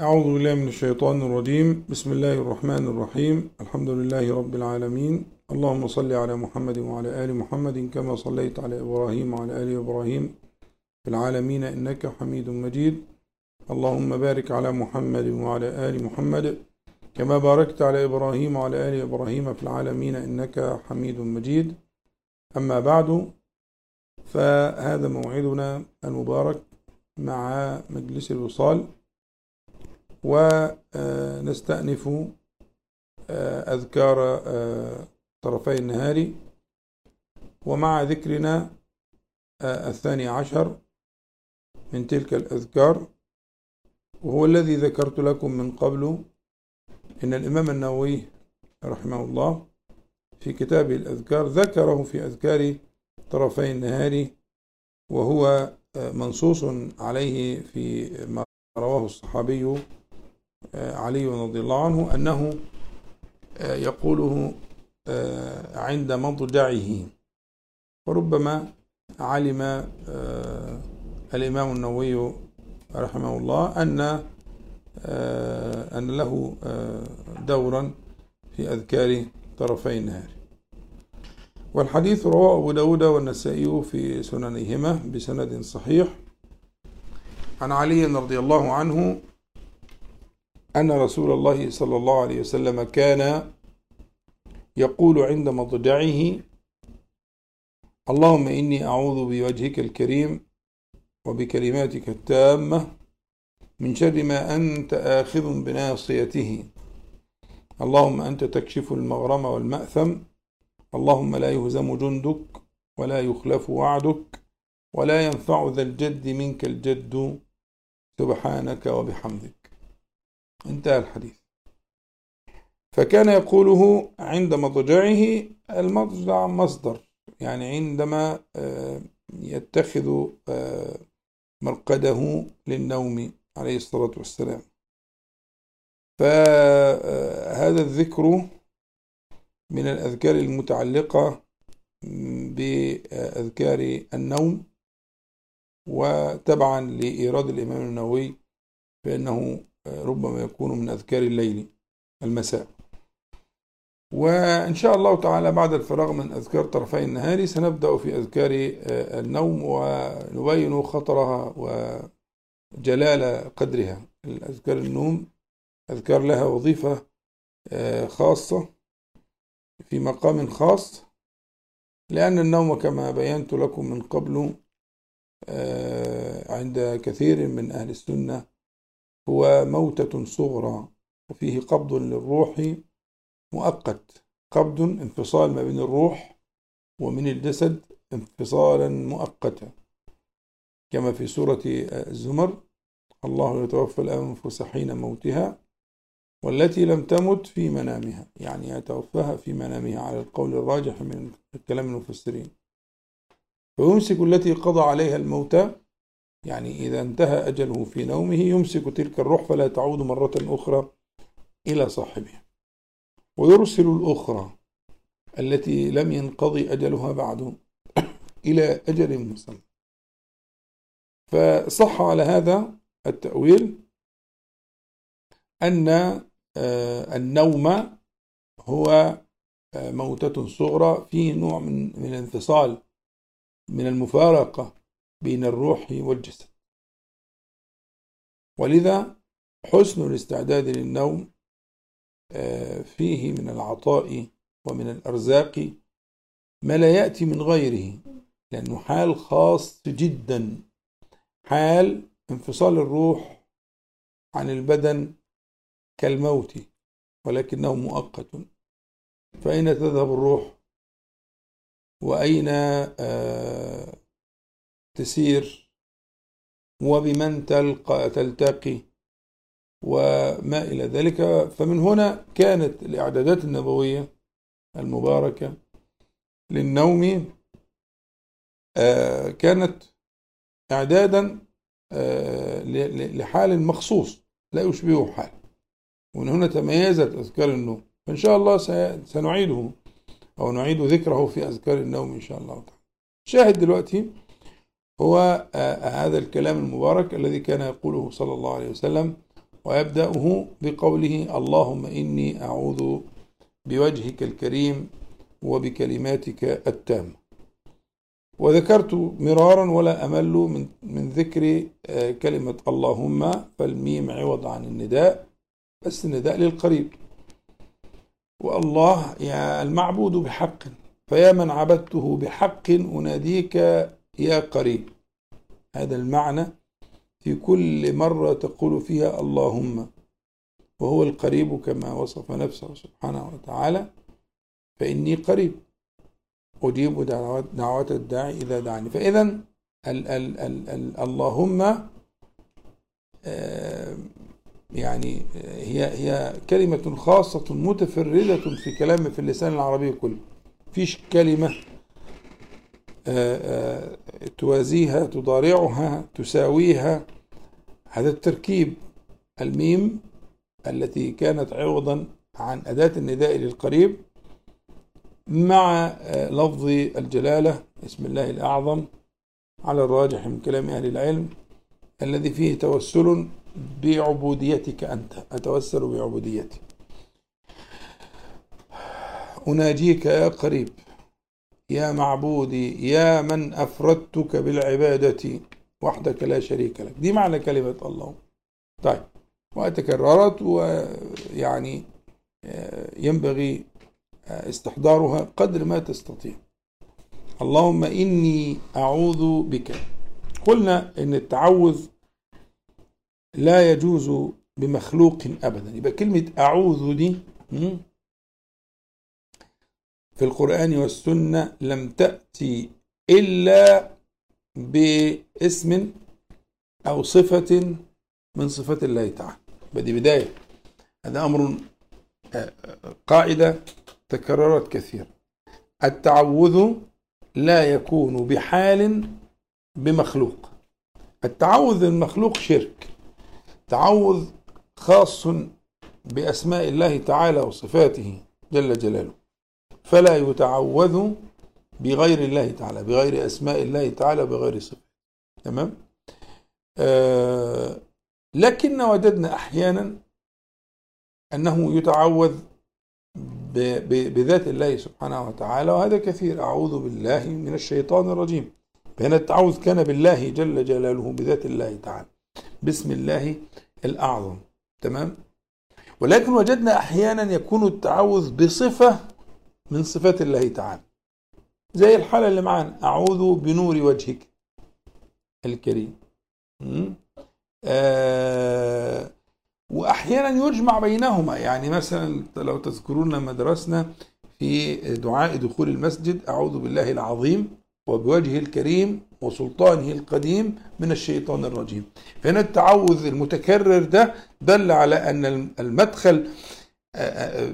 أعوذ بالله من الشيطان الرجيم. بسم الله الرحمن الرحيم. الحمد لله رب العالمين. اللهم صل على محمد وعلى آل محمد كما صليت على إبراهيم وعلى آل إبراهيم في العالمين إنك حميد مجيد. اللهم بارك على محمد وعلى آل محمد كما باركت على إبراهيم وعلى آل إبراهيم في العالمين إنك حميد مجيد. أما بعد فهذا موعدنا المبارك مع مجلس الوصال. ونستأنف أذكار طرفي النهار. ومع ذكرنا الثاني عشر من تلك الأذكار وهو الذي ذكرت لكم من قبل إن الإمام النووي رحمه الله في كتابه الأذكار ذكره في أذكار طرفي النهار وهو منصوص عليه في ما رواه الصحابي علي رضي الله عنه أنه يقوله عند مضجعه. وربما علم الإمام النووي رحمه الله أن أن له دورا في أذكار طرفي النهار. والحديث رواه أبو داود والنسائي في سننهما بسند صحيح. عن علي رضي الله عنه أن رسول الله صلى الله عليه وسلم كان يقول عند مضجعه اللهم إني أعوذ بوجهك الكريم وبكلماتك التامة من شر ما أنت آخذ بناصيته. اللهم أنت تكشف المغرم والمأثم اللهم لا يهزم جندك ولا يخلف وعدك ولا ينفع ذا الجد منك الجد. سبحانك وبحمدك. انتهى الحديث. فكان يقوله عند مضجعه المضجع مصدر يعني عندما يتخذ مرقده للنوم عليه الصلاة والسلام. فهذا الذكر من الأذكار المتعلقة بأذكار النوم وتبعا لإيراد الإمام النووي فإنه ربما يكون من أذكار الليل المساء. وإن شاء الله تعالى بعد الفراغ من أذكار طرفي النهار سنبدأ في أذكار النوم ونبين خطرها وجلال قدرها. الأذكار النوم أذكار لها وظيفة خاصة في مقام خاص لأن النوم كما بينت لكم من قبل عند كثير من أهل السنة هو موتة صغرى وفيه قبض للروح مؤقت. قبض انفصال ما بين الروح ومن الجسد انفصالا مؤقتا. كما في سورة الزمر الله يتوفى الأنفس حين موتها والتي لم تمت في منامها. يعني يتوفاها في منامها على القول الراجح من كلام المفسرين. فيمسك التي قضى عليها الموتى يعني إذا انتهى أجله في نومه يمسك تلك الروح فلا تعود مرة أخرى إلى صاحبها ويرسل الأخرى التي لم ينقضي أجلها بعد إلى أجل مسمى. فصح على هذا التأويل أن النوم هو موتة صغرى فيه نوع من من الانفصال من المفارقة بين الروح والجسد. ولذا حسن الاستعداد للنوم فيه من العطاء ومن الأرزاق ما لا يأتي من غيره لأنه حال خاص جدا حال انفصال الروح عن البدن كالموت ولكنه مؤقت. فأين تذهب الروح؟ وأين تسير وبمن تلقى تلتقي وما إلى ذلك. فمن هنا كانت الإعدادات النبوية المباركة للنوم كانت إعدادا لحال مخصوص لا يشبهه حال. ومن هنا تميزت أذكار النوم. فإن شاء الله سنعيده أو نعيد ذكره في أذكار النوم إن شاء الله تعالى. شاهد دلوقتي هو هذا الكلام المبارك الذي كان يقوله صلى الله عليه وسلم ويبدأه بقوله اللهم إني أعوذ بوجهك الكريم وبكلماتك التامة. وذكرت مرارا ولا أمل من, من ذكر آه، كلمة اللهم فالميم عوض عن النداء بس النداء للقريب. والله يا المعبود بحق فيا من عبدته بحق أناديك يا قريب. هذا المعنى في كل مرة تقول فيها اللهم. وهو القريب كما وصف نفسه سبحانه وتعالى. فإني قريب. أجيب دعوات الداعي إذا دعاني فإذا ال ال ال ال اللهم يعني هي هي كلمة خاصة متفردة في كلام في اللسان العربي كله. فيش كلمة توازيها تضارعها تساويها. هذا التركيب الميم التي كانت عوضا عن أداة النداء للقريب مع آه، لفظ الجلالة اسم الله الأعظم على الراجح من كلام أهل العلم الذي فيه توسل بعبوديتك أنت. أتوسل بعبوديتي. أناجيك يا قريب. يا معبودي يا من أفردتك بالعبادة وحدك لا شريك لك. دي معنى كلمة الله. طيب وتكررت ويعني آه، ينبغي آه، استحضارها قدر ما تستطيع. اللهم إني أعوذ بك. قلنا إن التعوذ لا يجوز بمخلوق أبدا. يبقى كلمة أعوذ دي في القرآن والسنة لم تأتي إلا باسم أو صفة من صفات الله تعالى. بدي بداية. هذا أمر آه، قاعدة تكررت كثيرا التعوذ لا يكون بحال بمخلوق. التعوذ المخلوق شرك. تعوذ خاص بأسماء الله تعالى وصفاته جل جلاله. فلا يتعوذ بغير الله تعالى بغير أسماء الله تعالى بغير صفاته تمام؟ آه لكن وجدنا أحيانا أنه يتعوذ بذات الله سبحانه وتعالى وهذا كثير. أعوذ بالله من الشيطان الرجيم. فهنا التعوذ كان بالله جل جلاله بذات الله تعالى. بسم الله الأعظم. تمام؟ ولكن وجدنا أحيانا يكون التعوذ بصفة من صفات الله تعالى. زي الحالة اللي معانا. أعوذ بنور وجهك الكريم. آه وأحيانا يجمع بينهما. يعني مثلا لو تذكرون لما درسنا في دعاء دخول المسجد أعوذ بالله العظيم وبوجهه الكريم وسلطانه القديم من الشيطان الرجيم. فهنا التعوذ المتكرر ده دل على أن المدخل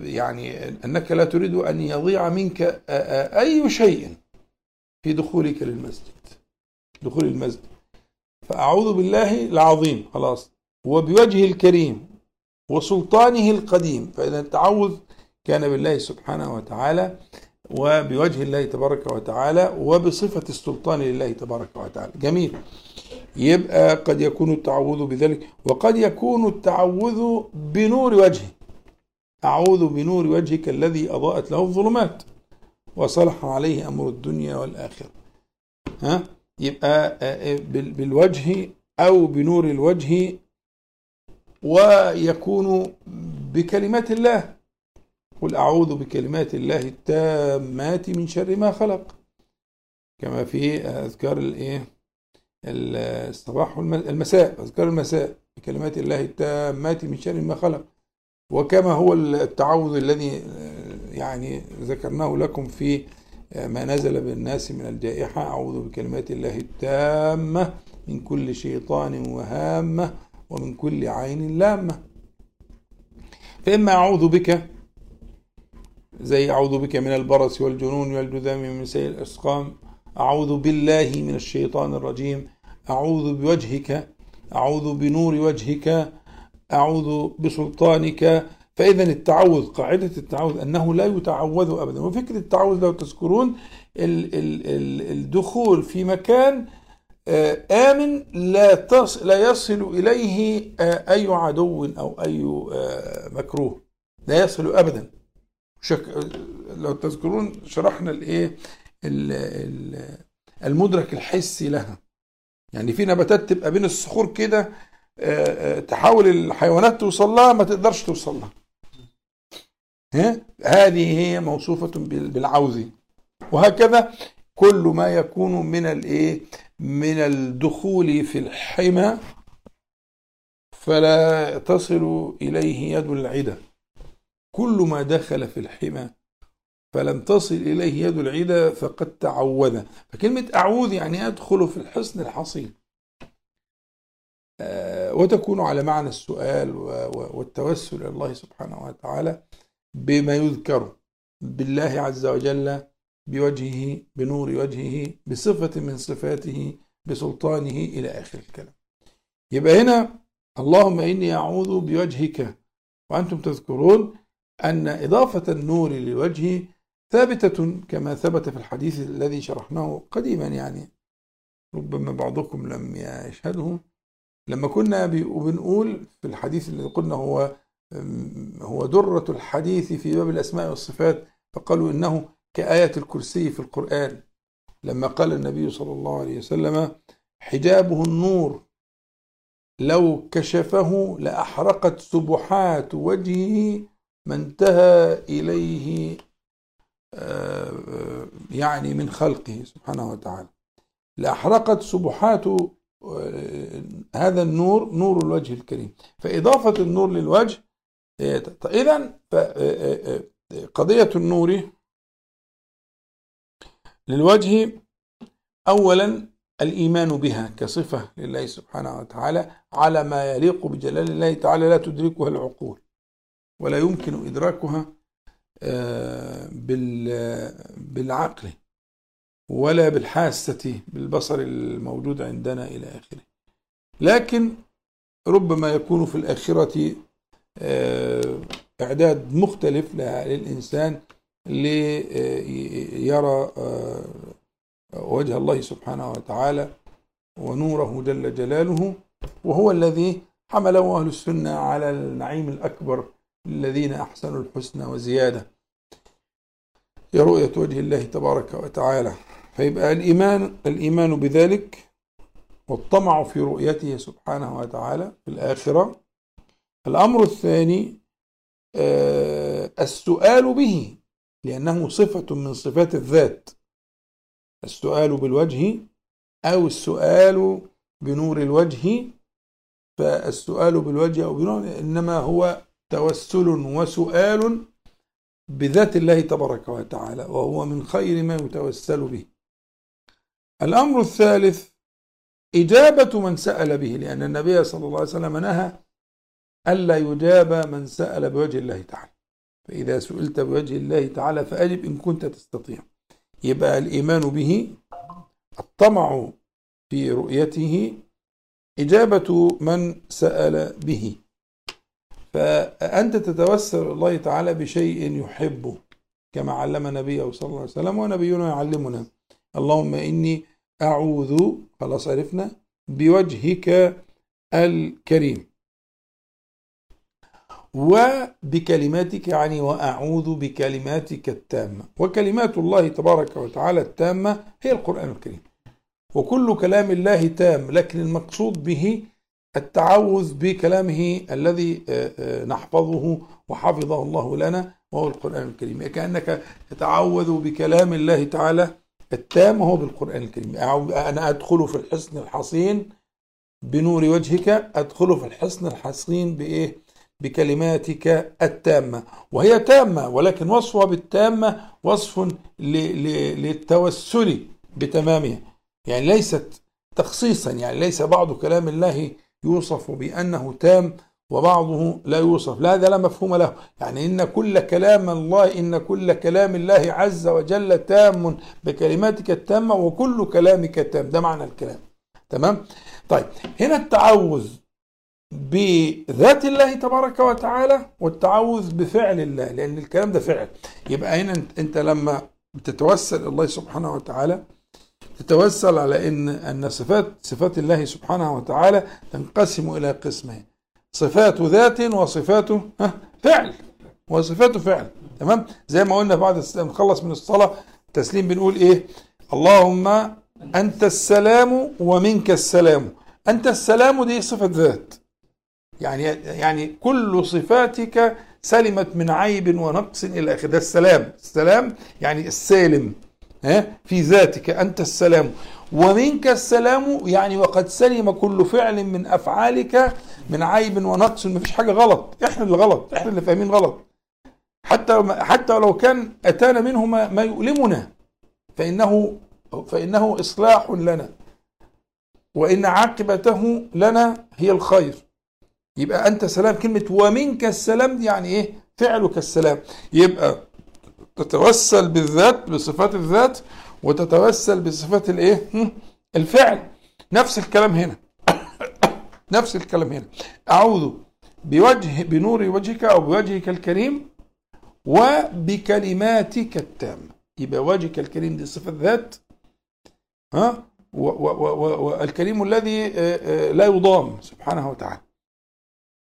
يعني أنك لا تريد أن يضيع منك أي شيء في دخولك للمسجد. دخول المسجد. فأعوذ بالله العظيم خلاص. وبوجهه الكريم وسلطانه القديم. فإذا التعوذ كان بالله سبحانه وتعالى وبوجه الله تبارك وتعالى وبصفة السلطان لله تبارك وتعالى. جميل. يبقى قد يكون التعوذ بذلك وقد يكون التعوذ بنور وجهه. أعوذ بنور وجهك الذي أضاءت له الظلمات. وصلح عليه أمر الدنيا والآخرة. ها؟ يبقى آه، آه، بالوجه أو بنور الوجه ويكون بكلمات الله. قل أعوذ بكلمات الله التامات من شر ما خلق. كما في أذكار الإيه الصباح والمساء أذكار المساء. بكلمات الله التامات من شر ما خلق. وكما هو التعوذ الذي يعني ذكرناه لكم في ما نزل بالناس من الجائحة. أعوذ بكلمات الله التامة من كل شيطان وهامة ومن كل عين لامة. فإما أعوذ بك زي أعوذ بك من البرص والجنون والجذام من سيء الأسقام. أعوذ بالله من الشيطان الرجيم. أعوذ بوجهك أعوذ بنور وجهك أعوذ بسلطانك. فإذا التعوذ قاعدة التعوذ أنه لا يتعوذ أبدا. وفكرة التعوذ لو تذكرون الدخول في مكان آه، آمن لا. لا يصل إليه آه، أي عدو أو أي آه، مكروه. لا يصل أبدا. شك... لو تذكرون شرحنا الإيه ال- ال- المدرك الحسي لها. يعني في نباتات تبقى بين الصخور كده تحاول الحيوانات توصل لها ما تقدرش توصل لها ها؟ هذه هي موصوفة بال- بالعوز. وهكذا كل ما يكون من الايه من الدخول في الحمى فلا تصل إليه يد العدى كل ما دخل في الحمى فلم تصل إليه يد العدى فقد تعوذ. فكلمة أعوذ يعني أدخل في الحصن الحصين. آه، وتكون على معنى السؤال والتوسل إلى الله سبحانه وتعالى بما يذكر بالله عز وجل بوجهه بنور وجهه بصفة من صفاته بسلطانه إلى آخر الكلام. يبقى هنا اللهم إني أعوذ بوجهك وأنتم تذكرون أن إضافة النور للوجه ثابتة كما ثبت في الحديث الذي شرحناه قديما يعني. ربما بعضكم لم يشهده. لما كنا بنقول في الحديث الذي قلنا هو هو درة الحديث في باب الأسماء والصفات فقالوا إنه كآية الكرسي في القرآن. لما قال النبي صلى الله عليه وسلم حجابه النور لو كشفه لأحرقت سبحات وجهه ما انتهى إليه آه، آه، يعني من خلقه سبحانه وتعالى. لأحرقت سبحات هذا النور نور الوجه الكريم. فإضافة النور للوجه إذا قضية النور للوجه أولا الإيمان بها كصفة لله سبحانه وتعالى على ما يليق بجلال الله تعالى لا تدركها العقول ولا يمكن إدراكها آه، بال- بالعقل. ولا بالحاسة بالبصر الموجود عندنا إلى آخره. لكن ربما يكون في الآخرة آه، إعداد مختلف للإنسان ليرى آه، وجه الله سبحانه وتعالى ونوره جل جلاله وهو الذي حمله أهل السنة على النعيم الأكبر للذين أحسنوا الحسنى وزيادة. هي رؤية وجه الله تبارك وتعالى. فيبقى الإيمان الإيمان بذلك والطمع في رؤيته سبحانه وتعالى في الآخرة. الأمر الثاني آه، السؤال به لأنه صفة من صفات الذات. السؤال بالوجه أو السؤال بنور الوجه فالسؤال بالوجه أو بنور إنما هو توسل وسؤال بذات الله تبارك وتعالى وهو من خير ما يتوسل به. الأمر الثالث إجابة من سأل به لأن النبي صلى الله عليه وسلم نهى ألا يجاب من سأل بوجه الله تعالى. فإذا سئلت بوجه الله تعالى فأجب إن كنت تستطيع. يبقى الإيمان به الطمع في رؤيته إجابة من سأل به. فأنت تتوسل الله تعالى بشيء يحبه كما علم نبيه صلى الله عليه وسلم ونبينا يعلمنا. اللهم إني أعوذ خلاص عرفنا بوجهك الكريم. وبكلماتك يعني وأعوذ بكلماتك التامة. وكلمات الله تبارك وتعالى التامة هي القرآن الكريم. وكل كلام الله تام لكن المقصود به التعوذ بكلامه الذي آه، آه، نحفظه وحفظه الله لنا وهو القرآن الكريم. كأنك تتعوذ بكلام الله تعالى التام وهو بالقرآن الكريم. أنا أدخل في الحصن الحصين بنور وجهك أدخل في الحصن الحصين بإيه؟ بكلماتك التامة. وهي تامة ولكن وصفها بالتامة وصف للتوسل بتمامها. يعني ليست تخصيصا يعني ليس بعض كلام الله يوصف بأنه تام وبعضه لا يوصف. لا هذا لا مفهوم له. يعني إن كل كلام الله إن كل كلام الله عز وجل تام بكلماتك التامة وكل كلامك تام. ده معنى الكلام. تمام؟ طيب هنا التعوذ بذات الله تبارك وتعالى والتعوذ بفعل الله لأن الكلام ده فعل. يبقى هنا أنت- لما بتتوسل إلى الله سبحانه وتعالى تتوسل على إن أن صفات صفات الله سبحانه وتعالى تنقسم إلى قسمين. صفات ذات وصفات فعل وصفات فعل تمام؟ زي ما قلنا بعد نخلص من الصلاة تسليم بنقول إيه؟ اللهم أنت السلام ومنك السلام. أنت السلام دي صفة ذات. يعني يعني كل صفاتك سلمت من عيب ونقص إلى اخره ده السلام. السلام يعني السالم ها في ذاتك. أنت السلام. ومنك السلام يعني وقد سلم كل فعل من أفعالك من عيب ونقص مفيش حاجة غلط. إحنا اللي غلط إحنا اللي فاهمين غلط. حتى حتى لو كان أتانا منه ما, ما يؤلمنا فانه فإنه إصلاح لنا. وإن عاقبته لنا هي الخير. يبقى أنت سلام كلمة ومنك السلام دي يعني إيه؟ فعلك السلام. يبقى تتوسل بالذات بصفات الذات وتتوسل بصفات الإيه؟ الفعل. نفس الكلام هنا. نفس الكلام هنا. أعوذ بوجه بنور وجهك أو بوجهك الكريم وبكلماتك التامه يبقى وجهك الكريم دي صفة ذات ها؟ والكريم الذي آه، آه، لا يضام سبحانه وتعالى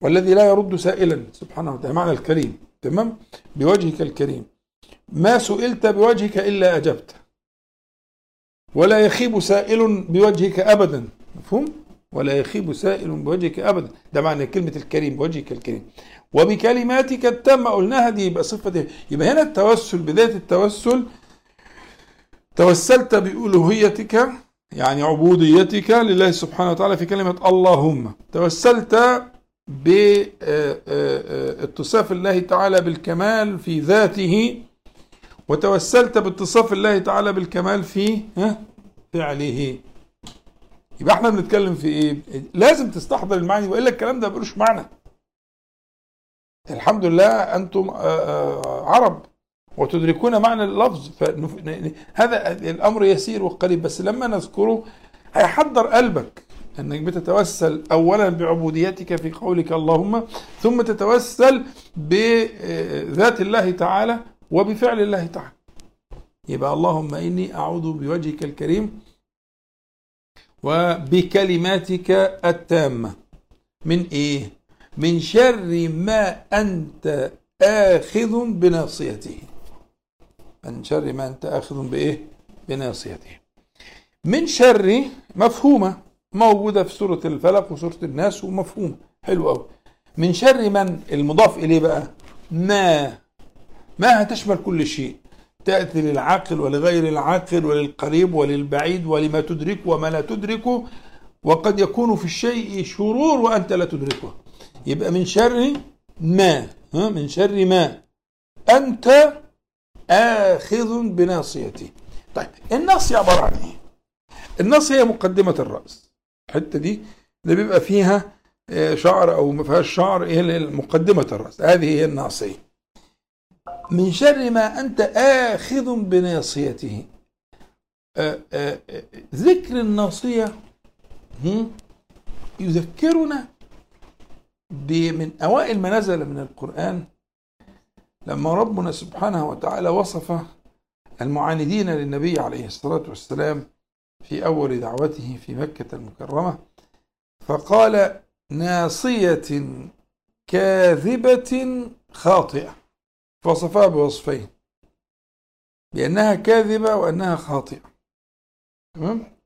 والذي لا يرد سائلا سبحانه وتعالى معنى الكريم. تمام؟ بوجهك الكريم. ما سئلت بوجهك إلا أجبت ولا يخيب سائل بوجهك ابدا. مفهوم؟ ولا يخيب سائل بوجهك أبدا. ده معنى كلمة الكريم بوجهك الكريم. وبكلماتك التامة قلناها دي يبقى صفه يبقى هنا التوسل بدايه التوسل توسلت بألوهيتك يعني عبوديتك لله سبحانه وتعالى في كلمة اللهم. توسلت باتصاف الله تعالى بالكمال في ذاته وتوسلت باتصاف الله تعالى بالكمال في فعله. يبقى إحنا بنتكلم في إيه؟ لازم تستحضر المعاني وإلا الكلام ده ملوش معنى. الحمد لله أنتم آه، آه، عرب وتدركون معنى اللفظ. فهذا الأمر يسير وقريب بس لما نذكره هيحضر قلبك أنك بتتوسل اولا بعبوديتك في قولك اللهم ثم تتوسل بذات الله تعالى وبفعل الله تعالى. يبقى اللهم إني أعوذ بوجهك الكريم وبكلماتك التامة. من إيه؟ من شر ما أنت آخذ بناصيته. من شر ما أنت آخذ بإيه؟ بناصيته. من شر مفهومة موجودة في سورة الفلق وسورة الناس ومفهومة. حلو قوي من شر من؟ المضاف إليه بقى. ما. ما هتشمل كل شيء. تأتي للعاقل ولغير العاقل وللقريب وللبعيد ولما تدرك وما لا تدركه وقد يكون في الشيء شرور وأنت لا تدركه. يبقى من شر ما ها من شر ما. أنت آخذ بناصيته طيب الناصية عبارة عن إيه؟ الناصية هي مقدمة الرأس. الحتة دي اللي بيبقى فيها آه، شعر أو ما فيهاش شعر هي مقدمة الرأس. هذه هي الناصية. من شر ما أنت آخذ بناصيته. آه، آه، آه، ذكر الناصية يذكرنا من أوائل ما نزل من القرآن لما ربنا سبحانه وتعالى وصف المعاندين للنبي عليه الصلاة والسلام في أول دعوته في مكة المكرمة فقال ناصية كاذبة خاطئة. وصفها بوصفين. بأنها كاذبة وأنها خاطئة. تمام؟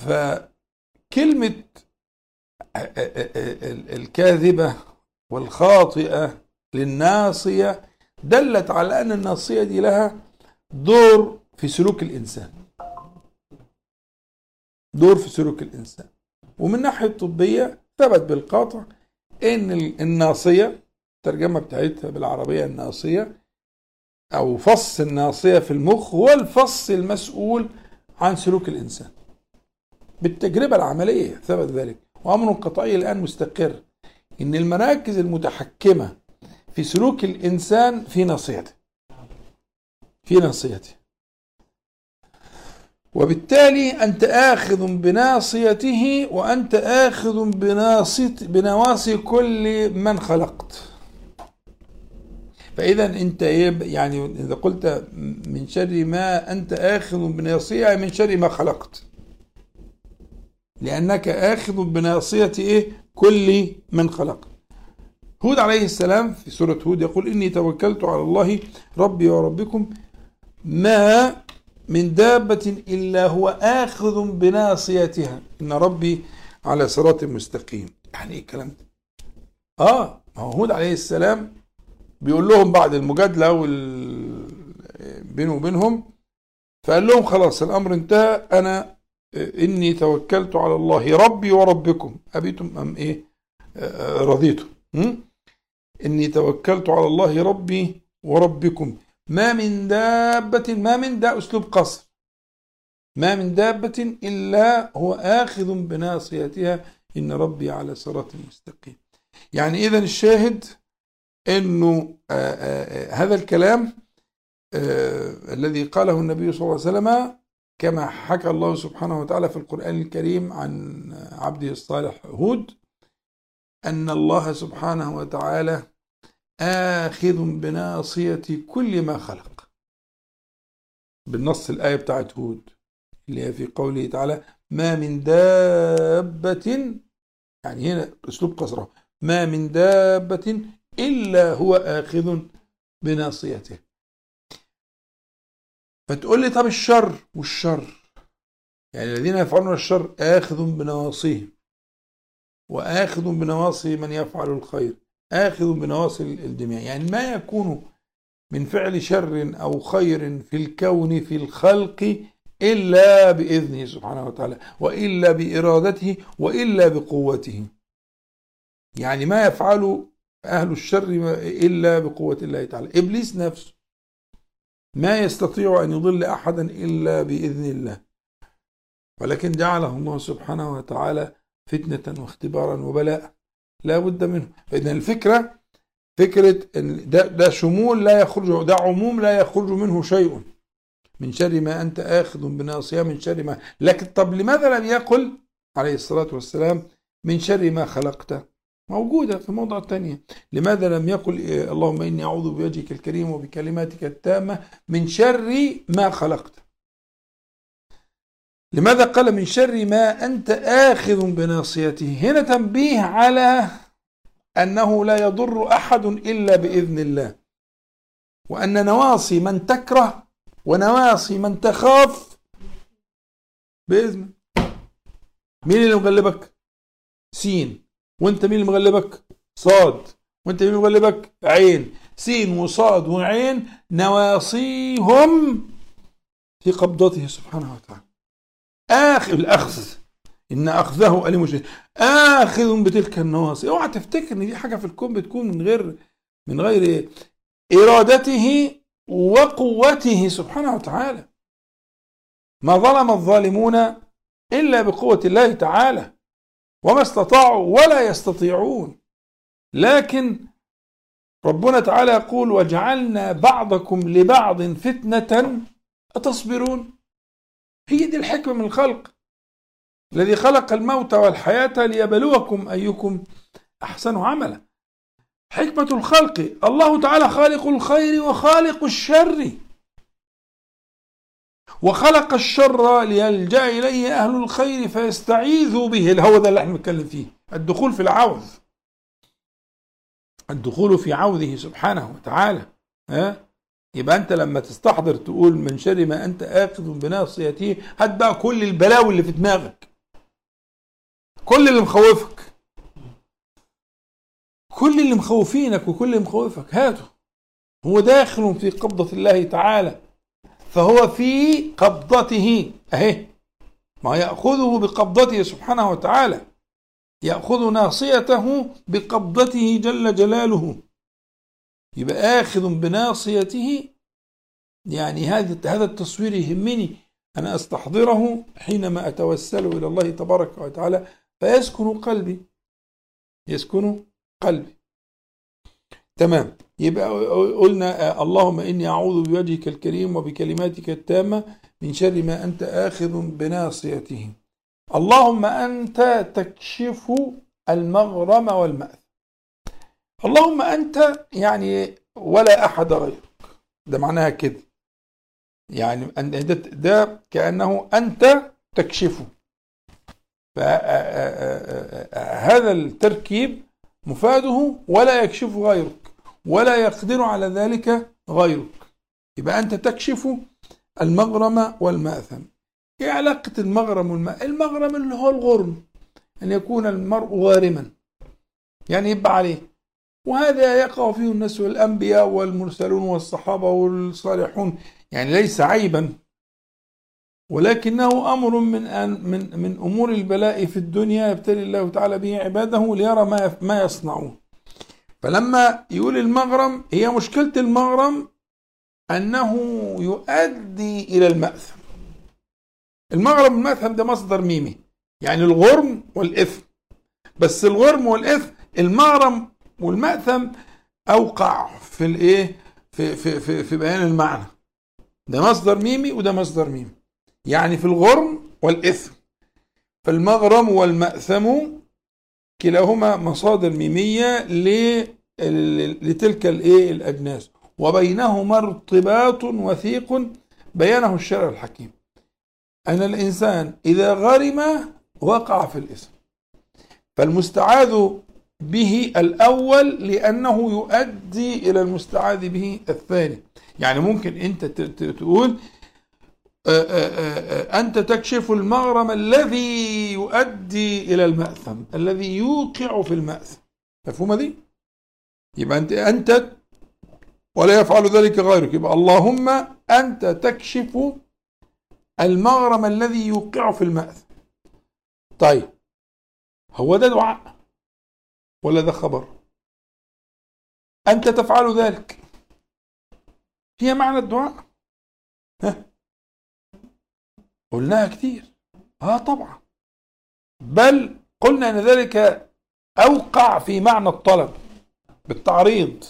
فكلمة الكاذبة والخاطئة للناصية دلت على أن الناصية دي لها دور في سلوك الإنسان. دور في سلوك الإنسان. ومن الناحية الطبية ثبت بالقطع أن الناصية الترجمة بتاعتها بالعربية الناصية أو فص الناصية في المخ هو الفص المسؤول عن سلوك الإنسان. بالتجربة العملية ثبت ذلك وأمر قطعي الآن مستقر إن المراكز المتحكمة في سلوك الإنسان في ناصيته. في ناصيته. وبالتالي أنت آخذ بناصيته وأنت آخذ بناصية بنواصي كل من خلقت. فإذا أنت إيه يعني إذا قلت من شر ما أنت آخذ بناصية من شر ما خلقت. لأنك آخذ بناصية إيه؟ كل من خلق. هود عليه السلام في سورة هود يقول إني توكلت على الله ربي وربكم ما من دابة إلا هو آخذ بناصيتها. إن ربي على صراط مستقيم. يعني إيه الكلام ده؟ آه ما هو هود عليه السلام بيقول لهم بعد المجادلة وال... بينه وبينهم فقال لهم خلاص الأمر انتهى أنا إني توكلت على الله ربي وربكم. أبيتم أم إيه؟ رضيتم. إني توكلت على الله ربي وربكم. ما من دابة ما من ده أسلوب قصر. ما من دابة إلا هو آخذ بناصيتها إن ربي على صراط مستقيم. يعني إذا الشاهد أنه آآ آآ هذا الكلام الذي قاله النبي صلى الله عليه وسلم كما حكى الله سبحانه وتعالى في القرآن الكريم عن عبده الصالح هود أن الله سبحانه وتعالى آخذ بناصية كل ما خلق. بالنص الآية بتاعت هود اللي هي في قوله تعالى ما من دابة يعني هنا أسلوب قصره ما من دابة إلا هو آخذ بناصيته. فتقول لي طب الشر والشر يعني الذين يفعلون الشر آخذ بنواصيهم وآخذ بنواصي من يفعل الخير آخذ بنواصي الجميع. يعني ما يكون من فعل شر أو خير في الكون في الخلق إلا بإذنه سبحانه وتعالى وإلا بإرادته وإلا بقوته. يعني ما يفعل أهل الشر إلا بقوة الله تعالى. إبليس نفسه ما يستطيع أن يضل أحدا إلا بإذن الله. ولكن جعله الله سبحانه وتعالى فتنة واختبارا وبلاء لا بد منه. فإذا الفكرة فكرة إن ده, ده شمول لا يخرج ده عموم لا يخرج منه شيء. من شر ما أنت آخذ بناصية من شر ما. لكن طب لماذا لم يقل؟ عليه الصلاة والسلام من شر ما خلقت. موجودة في موضع تانية. لماذا لم يقل اللهم إني أعوذ بوجهك الكريم وبكلماتك التامة من شر ما خلقت؟ لماذا قال من شر ما أنت آخذ بناصيته؟ هنا تنبيه على أنه لا يضر أحد إلا بإذن الله. وأن نواصي من تكره ونواصي من تخاف بإذن مين اللي مغلبك؟ سين. وانت مين اللي مغلبك؟ صاد. وانت مين اللي مغلبك؟ عين. سين وصاد وعين نواصيهم في قبضته سبحانه وتعالى. آخذ الأخذ. إن أخذه أليم شديد. آخذ بتلك النواصي. أوعى تفتكر إن دي حاجة في الكون بتكون من غير من غير إرادته وقوته سبحانه وتعالى. ما ظلم الظالمون إلا بقوة الله تعالى. وما استطاعوا ولا يستطيعون. لكن ربنا تعالى يقول وجعلنا بعضكم لبعض فتنة أتصبرون. هي دي الحكمة من الخلق. الذي خلق الموت والحياة ليبلوكم أيكم أحسن عملا. حكمة الخلق. الله تعالى خالق الخير وخالق الشر. وخلق الشر ليلجأ إليه أهل الخير فيستعيذوا به. الهو ده اللي إحنا بنتكلم فيه. الدخول في العوذ الدخول في عوذه سبحانه وتعالى. ها؟ يبقى أنت لما تستحضر تقول من شر ما أنت آخذ بناصيته هات بقى كل البلاوي اللي في دماغك. كل اللي مخوفك. كل اللي مخوفينك وكل اللي مخوفك هاته. هو داخل في قبضة الله تعالى. فهو في قبضته. أهي. ما يأخذه بقبضته سبحانه وتعالى. يأخذ ناصيته بقبضته جل جلاله. يبقى آخذ بناصيته. يعني هذا هذا التصوير يهمني. أن أستحضره حينما أتوسل إلى الله تبارك وتعالى. فيسكن قلبي. يسكن قلبي. تمام. يبقى قلنا اللهم إني أعوذ بوجهك الكريم وبكلماتك التامة من شر ما أنت آخذ بناصيته. اللهم أنت تكشف المغرم والمأثم. اللهم أنت يعني ولا أحد غيرك. ده معناها كده. يعني ده, ده كأنه أنت تكشفه. فهذا التركيب مفاده ولا يكشف غيرك ولا يقدر على ذلك غيرك. يبقى أنت تكشف المغرم والمأثم. إيه علاقة المغرم والمأثم؟ المغرم اللي هو الغرم أن يكون المرء غارما. يعني يبقى عليه. وهذا يقع فيه الناس والأنبياء والمرسلون والصحابة والصالحون. يعني ليس عيبا. ولكنه أمر من أن من من أمور البلاء في الدنيا. يبتلي الله تعالى به عباده ليرى ما ما يصنعون. فلما يقول المغرم هي مشكلة المغرم أنه يؤدي إلى المأثم. المغرم والمأثم ده مصدر ميمي يعني الغرم والإثم. بس الغرم والإثم المغرم والمأثم أوقع في الإيه؟ في, في, في, في بيان المعنى. ده مصدر ميمي وده مصدر ميمي. يعني في الغرم والإثم. فالمغرم والمأثم كلاهما مصادر ميمية لتلك الإيه؟ الأجناس. وبينهما ارتباط وثيق بيانه الشرع الحكيم. أن الإنسان إذا غرم وقع في الإثم. فالمستعاذ به الأول لأنه يؤدي إلى المستعاذ به الثاني. يعني ممكن أنت تقول أنت تكشف المغرم الذي يؤدي إلى المأثم الذي يوقع في المأثم. مفهومة دي؟ يبقى أنت أنت ولا يفعل ذلك غيرك. يبقى اللهم أنت تكشف المغرم الذي يوقع في المأثم. طيب هو ده دعاء ولا ده خبر؟ أنت تفعل ذلك. هي معنى الدعاء. قلناها كتير. آه طبعا. بل قلنا إن ذلك أوقع في معنى الطلب بالتعريض.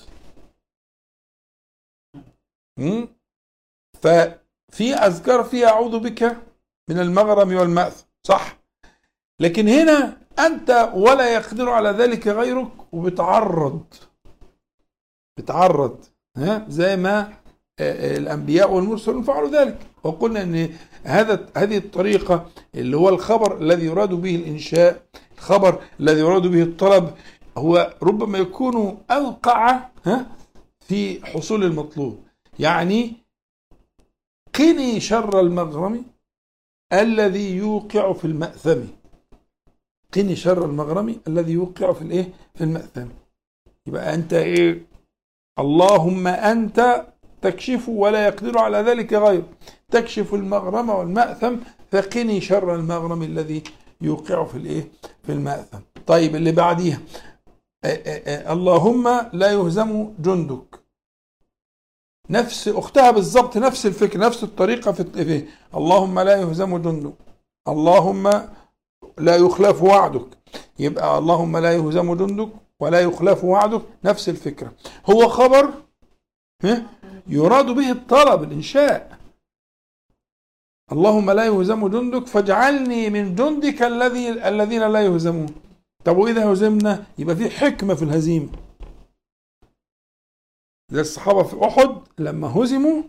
ففي أذكار فيها أعوذ بك من المغرم والمأثم. صح. لكن هنا أنت ولا يقدر على ذلك غيرك وبتعرض. بتعرض. ها؟ زي ما الأنبياء والمرسلون فعلوا ذلك. وقلنا إن هذا هذه الطريقة اللي هو الخبر الذي يراد به الإنشاء الخبر الذي يراد به الطلب هو ربما يكون اوقع ها في حصول المطلوب. يعني قني شر المغرم الذي يوقع في المأثم. قني شر المغرم الذي يوقع في الإيه؟ في المأثم. يبقى أنت إيه؟ اللهم أنت تكشف ولا يقدر على ذلك غير تكشف المغرم والمأثم فقني شر المغرم الذي يوقع في الإيه؟ في المأثم. طيب اللي بعديها. اللهم لا يهزم جندك. نفس أختها بالظبط نفس الفكرة نفس الطريقة في فيه اللهم لا يهزم جندك. اللهم لا يخلف وعدك. يبقى اللهم لا يهزم جندك ولا يخلف وعدك نفس الفكرة. هو خبر يراد به الطلب الإنشاء. اللهم لا يهزم جندك فاجعلني من جندك الذي الذين لا يهزمون. طب وإذا هزمنا؟ يبقى في حكمة في الهزيمة. زي الصحابة في أحد لما هزموا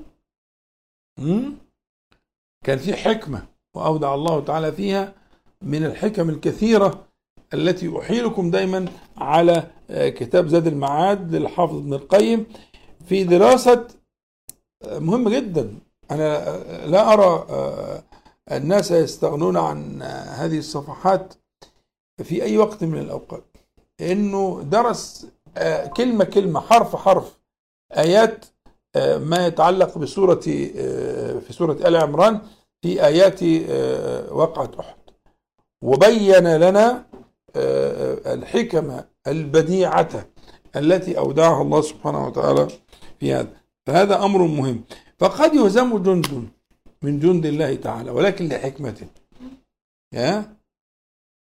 كان في حكمة وأودع الله تعالى فيها من الحكم الكثيرة التي أحيلكم دايما على كتاب زاد المعاد للحافظ ابن القيم في دراسة مهم جدا. أنا لا أرى الناس يستغنون عن هذه الصفحات في أي وقت من الأوقات. إنه درس كلمة كلمة حرف حرف آيات ما يتعلق بسورة في سورة آل عمران في آيات وقعه أحد. وبين لنا الحكم البديعة التي أودعها الله سبحانه وتعالى في هذا. فهذا أمر مهم. فقد يهزم جند من جند الله تعالى ولكن لحكمة. يا؟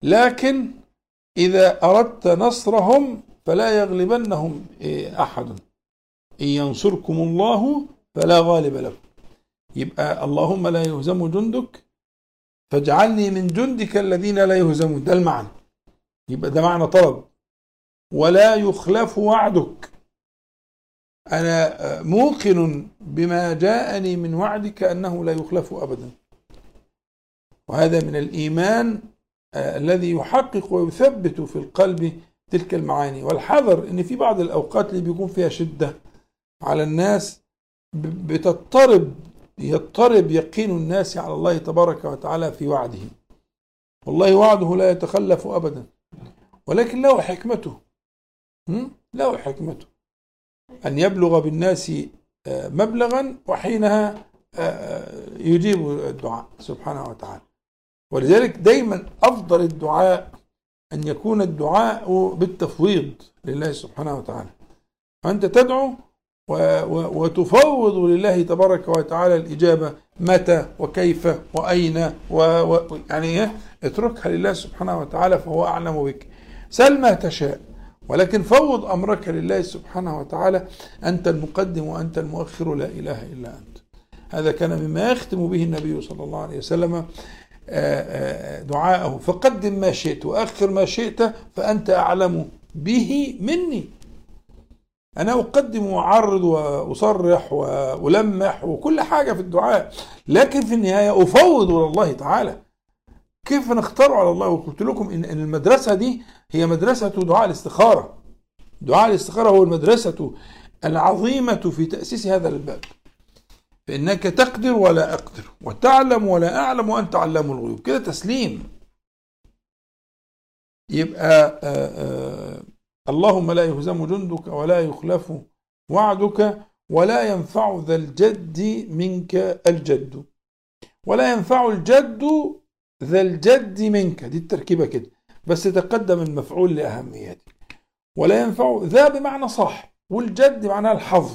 لكن إذا أردت نصرهم فلا يغلبنهم أحد. إن ينصركم الله فلا غالب لكم. يبقى اللهم لا يهزم جندك فاجعلني من جندك الذين لا يهزمون. ده المعنى. يبقى ده معنى طلب. ولا يخلف وعدك. أنا موقن بما جاءني من وعدك أنه لا يخلف أبدا. وهذا من الإيمان الذي يحقق ويثبت في القلب تلك المعاني. والحذر إن في بعض الأوقات اللي بيكون فيها شدة على الناس بتضطرب يضطرب يقين الناس على الله تبارك وتعالى في وعده. والله وعده لا يتخلف ابدا. ولكن له حكمته له حكمته. أن يبلغ بالناس آه، مبلغا وحينها آه، آه، يجيب الدعاء سبحانه وتعالى. ولذلك دايما أفضل الدعاء أن يكون الدعاء بالتفويض لله سبحانه وتعالى. فأنت تدعو وتفوض لله تبارك وتعالى الإجابة متى وكيف وأين و... و... يعني إيه؟ اتركها لله سبحانه وتعالى فهو أعلم بك. سل ما تشاء. ولكن فوض أمرك لله سبحانه وتعالى أنت المقدم وأنت المؤخر لا إله إلا أنت. هذا كان مما يختم به النبي صلى الله عليه وسلم دعاءه. فقدم ما شئت وأخر ما شئت فأنت أعلم به مني. أنا أقدم وأعرض وأصرح وألمح وكل حاجة في الدعاء لكن في النهاية أفوض إلى الله تعالى. كيف نختار على الله؟ وقلت لكم إن المدرسة دي هي مدرسة دعاء الاستخارة. دعاء الاستخارة هو المدرسة العظيمة في تأسيس هذا الباب. فإنك تقدر ولا أقدر وتعلم ولا أعلم وأنت علام الغيوب. كده تسليم. يبقى آآ آآ اللهم لا يهزم جندك ولا يخلف وعدك ولا ينفع ذا الجد منك الجد. ولا ينفع الجد ذا الجد منك. دي التركيبة كده. بس تقدم المفعول لأهميته. ولا ينفع ذا بمعنى صح والجد معناه الحظ.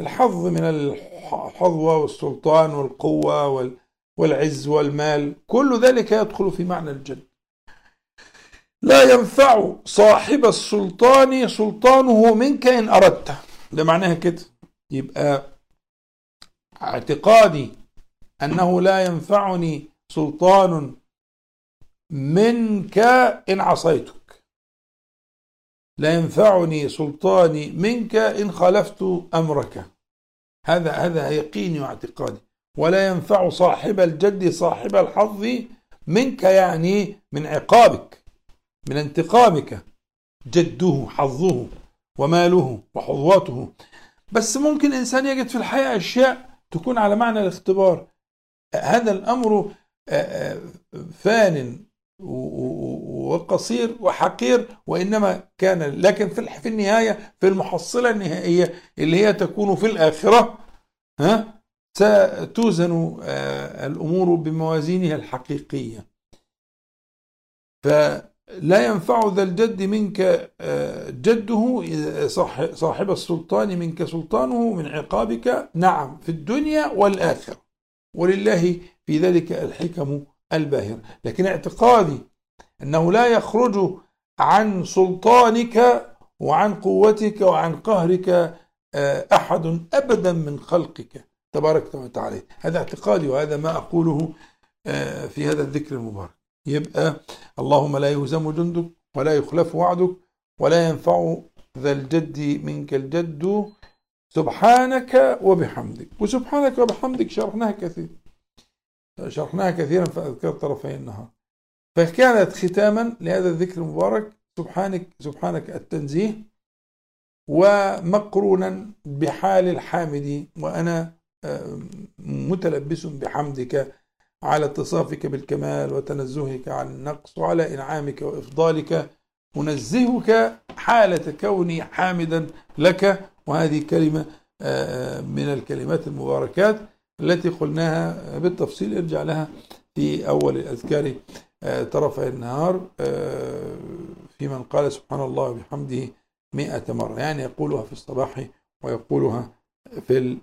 الحظ من الحظوة والسلطان والقوة والعز والمال كل ذلك يدخل في معنى الجد. لا ينفع صاحب السلطان سلطانه منك إن أردت ده معناها كده. يبقى اعتقادي أنه لا ينفعني سلطان منك إن عصيتك. لا ينفعني سلطاني منك إن خالفت أمرك. هذا هذا يقيني واعتقادي. ولا ينفع صاحب الجد صاحب الحظ منك يعني من عقابك من انتقامك. جده حظه وماله وحظوته بس ممكن إنسان يجد في الحياة أشياء تكون على معنى الاختبار. هذا الأمر فان وقصير وحقير وإنما كان لكن في النهاية في المحصلة النهائية اللي هي تكون في الآخرة ها ستوزن الأمور بموازينها الحقيقية. فلا ينفع ذا الجد منك جده صاحب السلطان منك سلطانه من عقابك. نعم في الدنيا والآخرة. ولله في ذلك الحكم الباهرة لكن اعتقادي أنه لا يخرج عن سلطانك وعن قوتك وعن قهرك أحد أبدا من خلقك تبارك وتعالى. هذا اعتقادي وهذا ما أقوله في هذا الذكر المبارك. يبقى اللهم لا يهزم جندك ولا يخلف وعدك ولا ينفع ذا الجد منك الجد سبحانك وبحمدك. وسبحانك وبحمدك شرحناها كثير. شرحناها كثيرا في أذكار طرفي النهار. فكانت ختاما لهذا الذكر المبارك سبحانك سبحانك التنزيه ومقرونا بحال الحامد وأنا متلبس بحمدك على اتصافك بالكمال وتنزهك عن النقص وعلى إنعامك وإفضالك. أنزهك حالة كوني حامدا لك وهذه كلمة من الكلمات المباركات. التي قلناها بالتفصيل ارجع لها في أول الأذكار. طرفي النهار في من قال سبحان الله وبحمده مئة مرة يعني يقولها في الصباح ويقولها في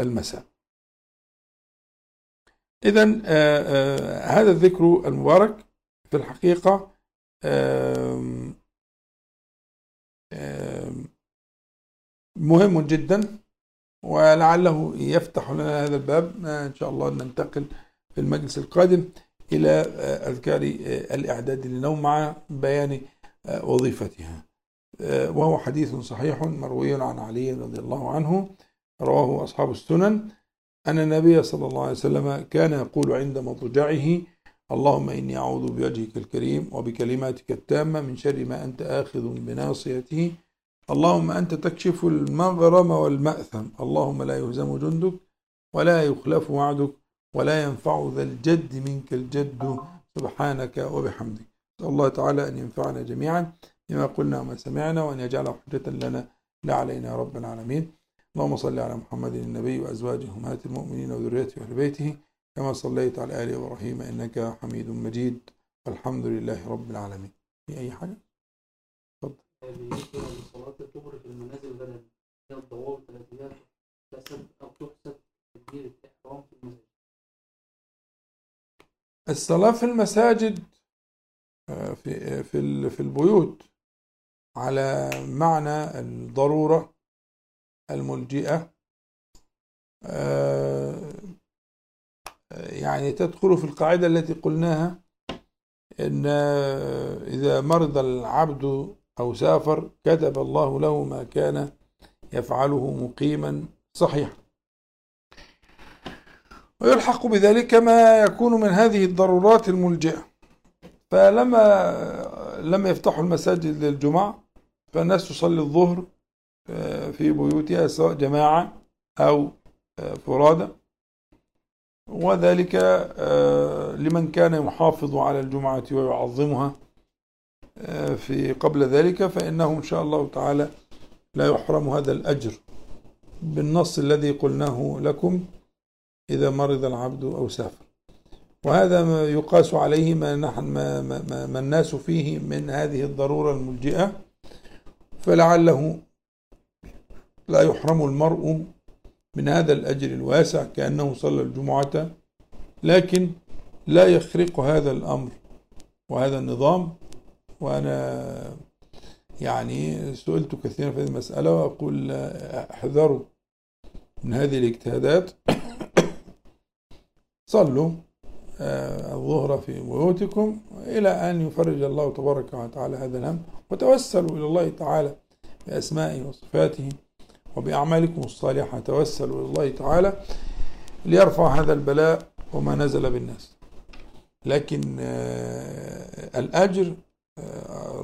المساء. إذا هذا الذكر المبارك في الحقيقة مهم جدا. ولعله يفتح لنا هذا الباب. إن شاء الله ننتقل في المجلس القادم إلى أذكار الإعداد للنوم مع بيان وظيفتها. وهو حديث صحيح مروي عن علي رضي الله عنه رواه أصحاب السنن. أن النبي صلى الله عليه وسلم كان يقول عند مضجعه اللهم إني أعوذ بوجهك الكريم وبكلماتك التامة من شر ما أنت آخذ بناصيته اللهم أنت تكشف المغرم والمأثم. اللهم لا يهزم جندك ولا يخلف وعدك ولا ينفع ذا الجد منك الجد. سبحانك وبحمدك. نسأل الله تعالى أن ينفعنا جميعا. بما قلنا وما سمعنا وأن يجعله حجة لنا لا علينا يا رب العالمين. اللهم صل على محمد النبي وأزواجه أمهات المؤمنين وذريته وأهل بيته. كما صليت على آل إبراهيم إنك حميد مجيد. والحمد لله رب العالمين. في أي حاجة؟ الظهر في تكبير الإحرام في المسجد الصلاة في المساجد آه، في في البيوت على معنى الضرورة الملجئة آه، يعني تدخل في القاعدة التي قلناها إن إذا مرض العبد أو سافر كتب الله له ما كان يفعله مقيما صحيحا. ويلحق بذلك ما يكون من هذه الضرورات الملجئة. فلما لم يفتحوا المساجد للجمعة فالناس تصلي الظهر آه، في بيوتها سواء جماعة أو آه، فرادى. وذلك آه، لمن كان يحافظ على الجمعة ويعظمها. في قبل ذلك فإنه إن شاء الله تعالى لا يحرم هذا الأجر. بالنص الذي قلناه لكم إذا مرض العبد أو سافر. وهذا ما يقاس عليه ما, نحن ما, ما, ما الناس فيه من هذه الضرورة الملجئة. فلعله لا يحرم المرء من هذا الأجر الواسع كأنه صلى الجمعة لكن لا يخرق هذا الأمر وهذا النظام وأنا يعني سئلت كثيرا في هذه المسألة وأقول احذروا من هذه الاجتهادات. صلوا آه، الظهر في بيوتكم إلى أن يفرج الله تبارك وتعالى هذا الهم وتوسلوا إلى الله تعالى بأسمائه وصفاته وبأعمالكم الصالحة. توسلوا إلى الله تعالى ليرفع هذا البلاء وما نزل بالناس. لكن آه، الأجر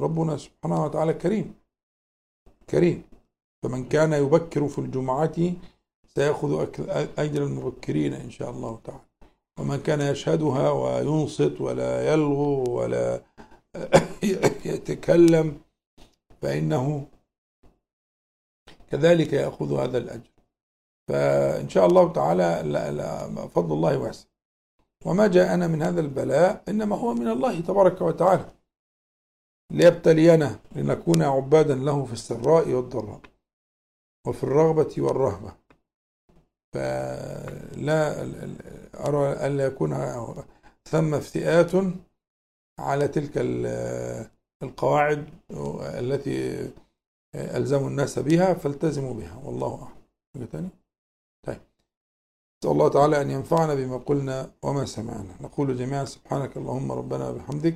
ربنا سبحانه وتعالى كريم. كريم. فمن كان يبكر في الجمعة سيأخذ أجر المبكرين إن شاء الله تعالى. ومن كان يشهدها وينصت ولا يلغو ولا يتكلم فإنه كذلك يأخذ هذا الأجر. فإن شاء الله تعالى لا لا فضل الله واسع. وما جاءنا من هذا البلاء إنما هو من الله تبارك وتعالى. ليبتلينا لنكون عبادا له في السراء والضراء وفي الرغبة والرهبة. فلا أرى ألا يكون ثم افتئات على تلك القواعد التي ألزموا الناس بها فالتزموا بها. والله أعلم. طيب. نسأل الله تعالى أن ينفعنا بما قلنا وما سمعنا. نقول جميعا سبحانك اللهم ربنا وبحمدك